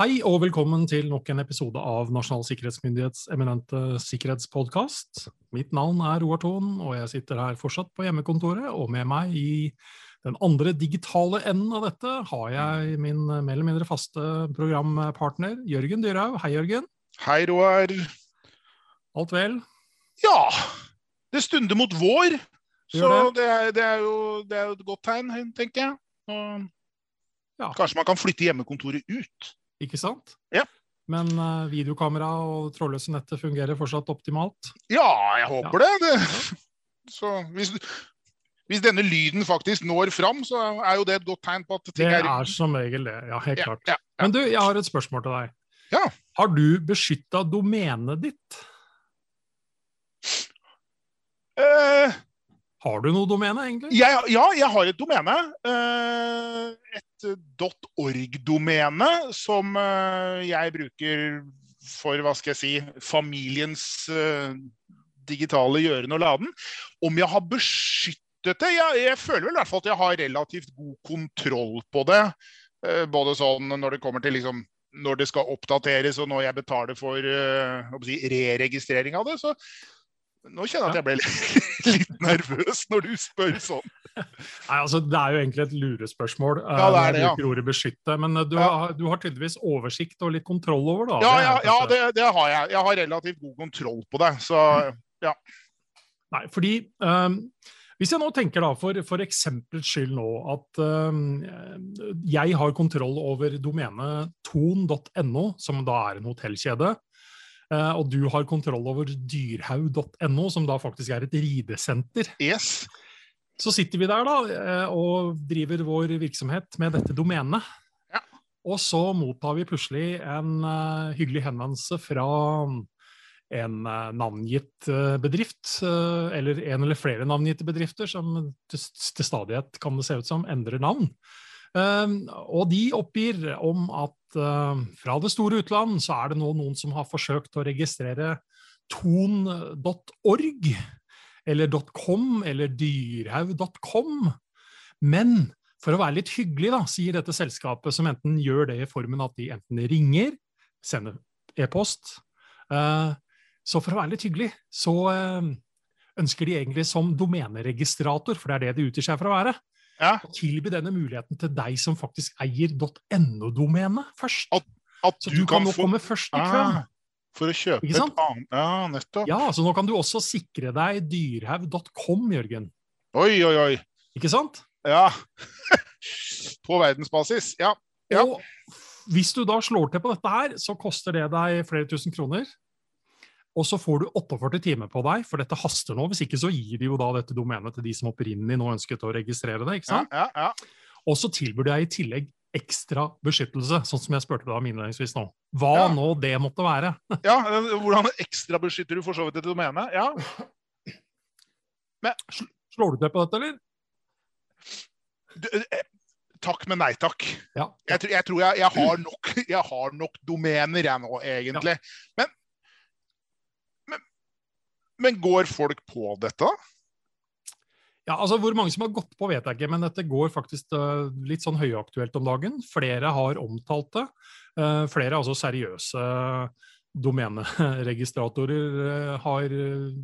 Hei og velkommen til nok en episode av Nasjonal sikkerhetsmyndighets eminente sikkerhetspodkast. Mitt navn er Roar Thon, og jeg sitter her fortsatt på hjemmekontoret. Og med meg i den andre digitale enden av dette har jeg min mer eller mindre faste programpartner Jørgen Dyrhaug. Hei, Jørgen. Hei, Roar. Alt vel? Ja. Det stunder mot vår, så det. det er, det, er jo, det er jo et godt tegn, tenker jeg. Og Ja. Kanskje man kan flytte hjemmekontoret ut. Ikke sant? Ja. Men uh, videokamera og trådløse nettet fungerer fortsatt optimalt? Ja, jeg håper det. det. Så hvis, hvis denne lyden faktisk når fram, så er jo det et godt tegn på at ting Det er er som regel det. Ja, helt Ja, klart. ja, ja. Men du, jeg har et spørsmål til deg. Ja. Har du beskytta domenet ditt? Eh, Har du noe domene, egentlig? jeg, ja, jeg har et domene. eh, et .org-domene som eh, jeg bruker for, hva skal jeg si, familiens eh, digitale gjøren og laden. Om jeg har beskyttet det? Jeg, jeg føler vel i hvert fall at jeg har relativt god kontroll på det. Eh, både sånn når det kommer til liksom når det skal oppdateres og når jeg betaler for jeg si, re-registrering av det. Så nå kjenner jeg at jeg ble litt, litt nervøs når du spør sånn. Nei, altså, Det er jo egentlig et lurespørsmål eh, Ja, det er det, ja. ordet beskytte. Men eh, du, Ja. har, du har tydeligvis oversikt og litt kontroll over det. Ja, ja, ja det, det har jeg. Jeg har relativt god kontroll på det. Så ja. Nei, fordi um, Hvis jeg nå tenker da, for, for eksempels skyld nå at um, jeg har kontroll over domenet ton.no, som da er en hotellkjede, eh, og du har kontroll over dyrhaug.no, som da faktisk er et ridesenter, yes. Så sitter vi der da eh, og driver vår virksomhet med dette domenet. Ja. Og så mottar vi plutselig en uh, hyggelig henvendelse fra en uh, navngitt uh, bedrift, eller en eller flere navngitte bedrifter, som til, til stadighet kan det se ut som endrer navn. Og de oppgir om at fra det store utland så er det nå noen som har forsøkt å registrere ton.org, eller .com, eller dyrhaug.com. Men for å være litt hyggelig, da, sier dette selskapet, som enten gjør det i formen at de enten ringer, sender e-post, uh, så for å være litt hyggelig, så uh, ønsker de egentlig som domeneregistrator, for det er det de utgir seg for å være, Ja. å tilby denne muligheten til deg som faktisk eier .no-domenet først. At Så du kan nå få komme først i køen. ah, For å kjøpe et annet Ja, nettopp. Ja, så nå kan du også sikre deg dyrhaug.com, Jørgen. Oi, oi, oi. Ikke sant? Ja. på verdensbasis. Ja. Ja. Og hvis du da slår til på dette her, så koster det deg flere tusen kroner. Og så får du 48 timer på deg, for dette haster nå. Hvis ikke så gir de jo da dette domenet til de som opprinnelig nå ønsket å registrere det. ikke sant? ja, ja. ja. Og så tilbyr jeg i tillegg ekstra beskyttelse, sånn som jeg spurte deg om innledningsvis nå. Hva Ja. nå det måtte være. ja. eh, Hvordan ekstra beskytter du for så vidt et domene? Ja. Slår du til på dette, eller? Du, eh, takk, men nei takk. Ja. Jeg, tror- jeg tror jeg, jeg, har nok, jeg har nok domener, jeg nå, egentlig. Men, men, men går folk på dette? Ja, altså Hvor mange som har gått på, vet jeg ikke, men dette går faktisk øh, litt sånn høyaktuelt om dagen. Flere har omtalt det. Eh, flere altså seriøse domeneregistratorer øh, har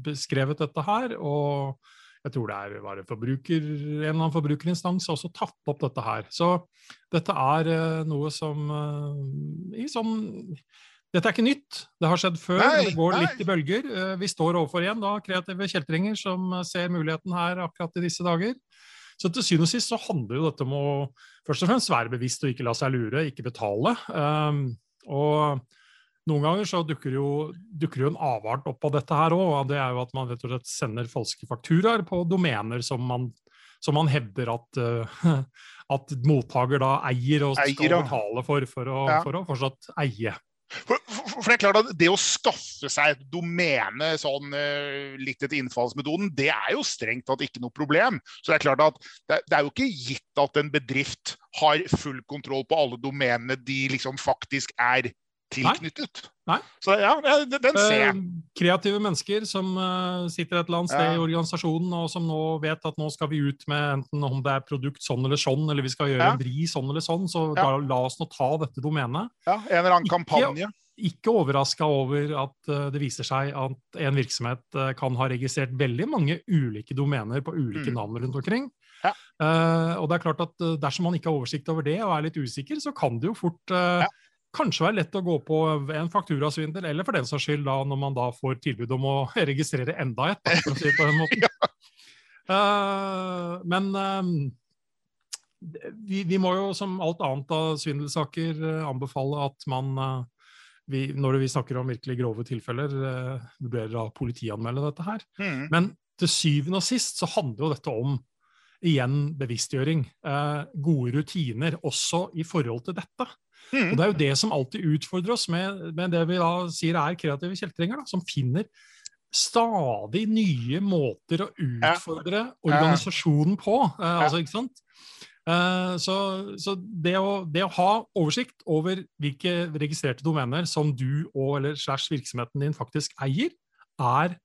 beskrevet dette her. Og jeg tror det er var forbruker, en eller annen forbrukerinstans har også tatt opp dette her. Så dette er noe som i sånn dette er ikke nytt, det har skjedd før. Nei, det går nei. litt i bølger. Eh, Vi står overfor igjen da kreative kjeltringer som ser muligheten her akkurat i disse dager. Så til syvende og sist så handler jo dette om å først og fremst være bevisst og ikke la seg lure, ikke betale. Um, og noen ganger så dukker jo, dukker jo en avart opp av dette her òg. og Det er jo at man rett og slett sender falske fakturaer på domener som man, som man hevder at, uh, at mottaker da eier og skal Eier, betale for, for å, Ja. for å fortsatt eie. For, for, det er klart at det å skaffe seg et domene sånn eh, litt etter innfallsmetoden, det er jo strengt tatt ikke noe problem. Så det er klart at det, det er jo ikke gitt at en bedrift har full kontroll på alle domenene de liksom faktisk er tilknyttet. Nei. Så ja, den den ser jeg. Eh, kreative mennesker som eh, sitter et eller annet sted Ja. i organisasjonen og som nå vet at nå skal vi ut med enten om det er produkt sånn eller sånn, eller vi skal gjøre Ja. en vri sånn eller sånn, så Ja. da, la oss nå ta dette domenet. Ja, en eller annen kampanje. Ikke overraska over at eh, det viser seg at en virksomhet kan ha registrert veldig mange ulike domener på ulike Mm. navn rundt omkring. Ja. Uh, og det er klart at dersom man ikke har oversikt over det og er litt usikker, så kan det jo fort uh, Ja. Kanskje være lett å gå på en fakturasvindel, eller for den saks skyld da når man da får tilbud om å registrere enda et, si på den måten. Eh, men eh, vi, vi må jo som alt annet av svindelsaker eh, anbefale at man vi, Når vi snakker om virkelig grove tilfeller, eh, vurderer å politianmelde dette her. Mm. Men til syvende og sist så handler jo dette om igjen bevisstgjøring. Eh, gode rutiner også i forhold til dette. Mm. Og det er jo det som alltid utfordrer oss med, med det vi da sier er kreative kjeltringer, da, som finner stadig nye måter å utfordre organisasjonen på. Eh, altså, ikke sant? Eh, så så det, å, det å ha oversikt over hvilke registrerte domener som du og eller slash virksomheten din faktisk eier, er,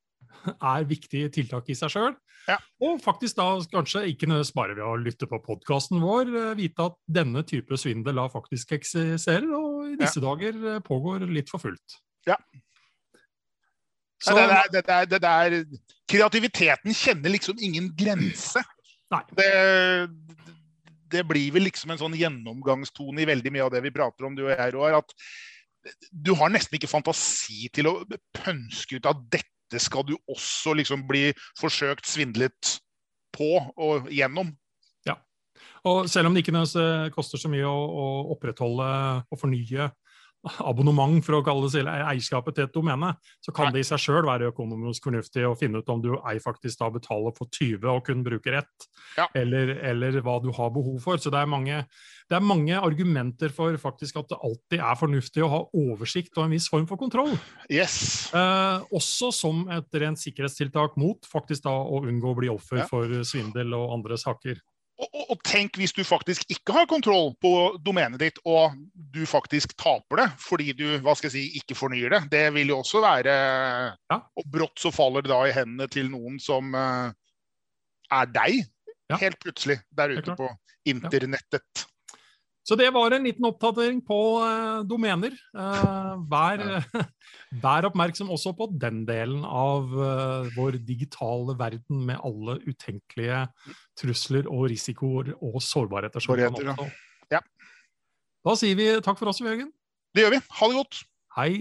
er viktige tiltak i seg sjøl. Ja. Og faktisk da kanskje ikke nødvendigvis bare ved å lytte på podkasten vår, eh, vite at denne type svindel da faktisk eksisterer, og i disse dager eh, pågår litt for fullt. Ja. Så, det, der, det, der, det der Kreativiteten kjenner liksom ingen grense. Det, det blir vel liksom en sånn gjennomgangstone i veldig mye av det vi prater om, du og jeg, Roar. At du har nesten ikke fantasi til å pønske ut at dette skal du også liksom bli forsøkt svindlet på og gjennom. Ja. Og selv om det ikke koster så mye å, å opprettholde og fornye abonnement for å kalle det selv eierskapet til et domene, så kan det i seg sjøl være økonomisk fornuftig å finne ut om du ei faktisk da betaler for 20 og kun bruker ett, Ja. eller, eller hva du har behov for. Så det er, mange, det er mange argumenter for faktisk at det alltid er fornuftig å ha oversikt og en viss form for kontroll. Yes. Eh, også som et rent sikkerhetstiltak mot faktisk da å unngå å bli offer Ja. for svindel og andre saker. Og, tenk hvis du faktisk ikke har kontroll på domenet ditt, og du faktisk taper det fordi du hva skal jeg si, ikke fornyer det. Det vil jo også være Ja. Og brått så faller det da i hendene til noen som uh, er deg, Ja. helt plutselig, der ute på internettet. Så det var en liten oppdatering på uh, domener. Uh, vær, vær oppmerksom også på den delen av uh, vår digitale verden med alle utenkelige trusler og risikoer og sårbarheter. som kan oppstå. Ja. Da sier vi takk for oss, Jørgen. Det gjør vi. Ha det godt. Hei.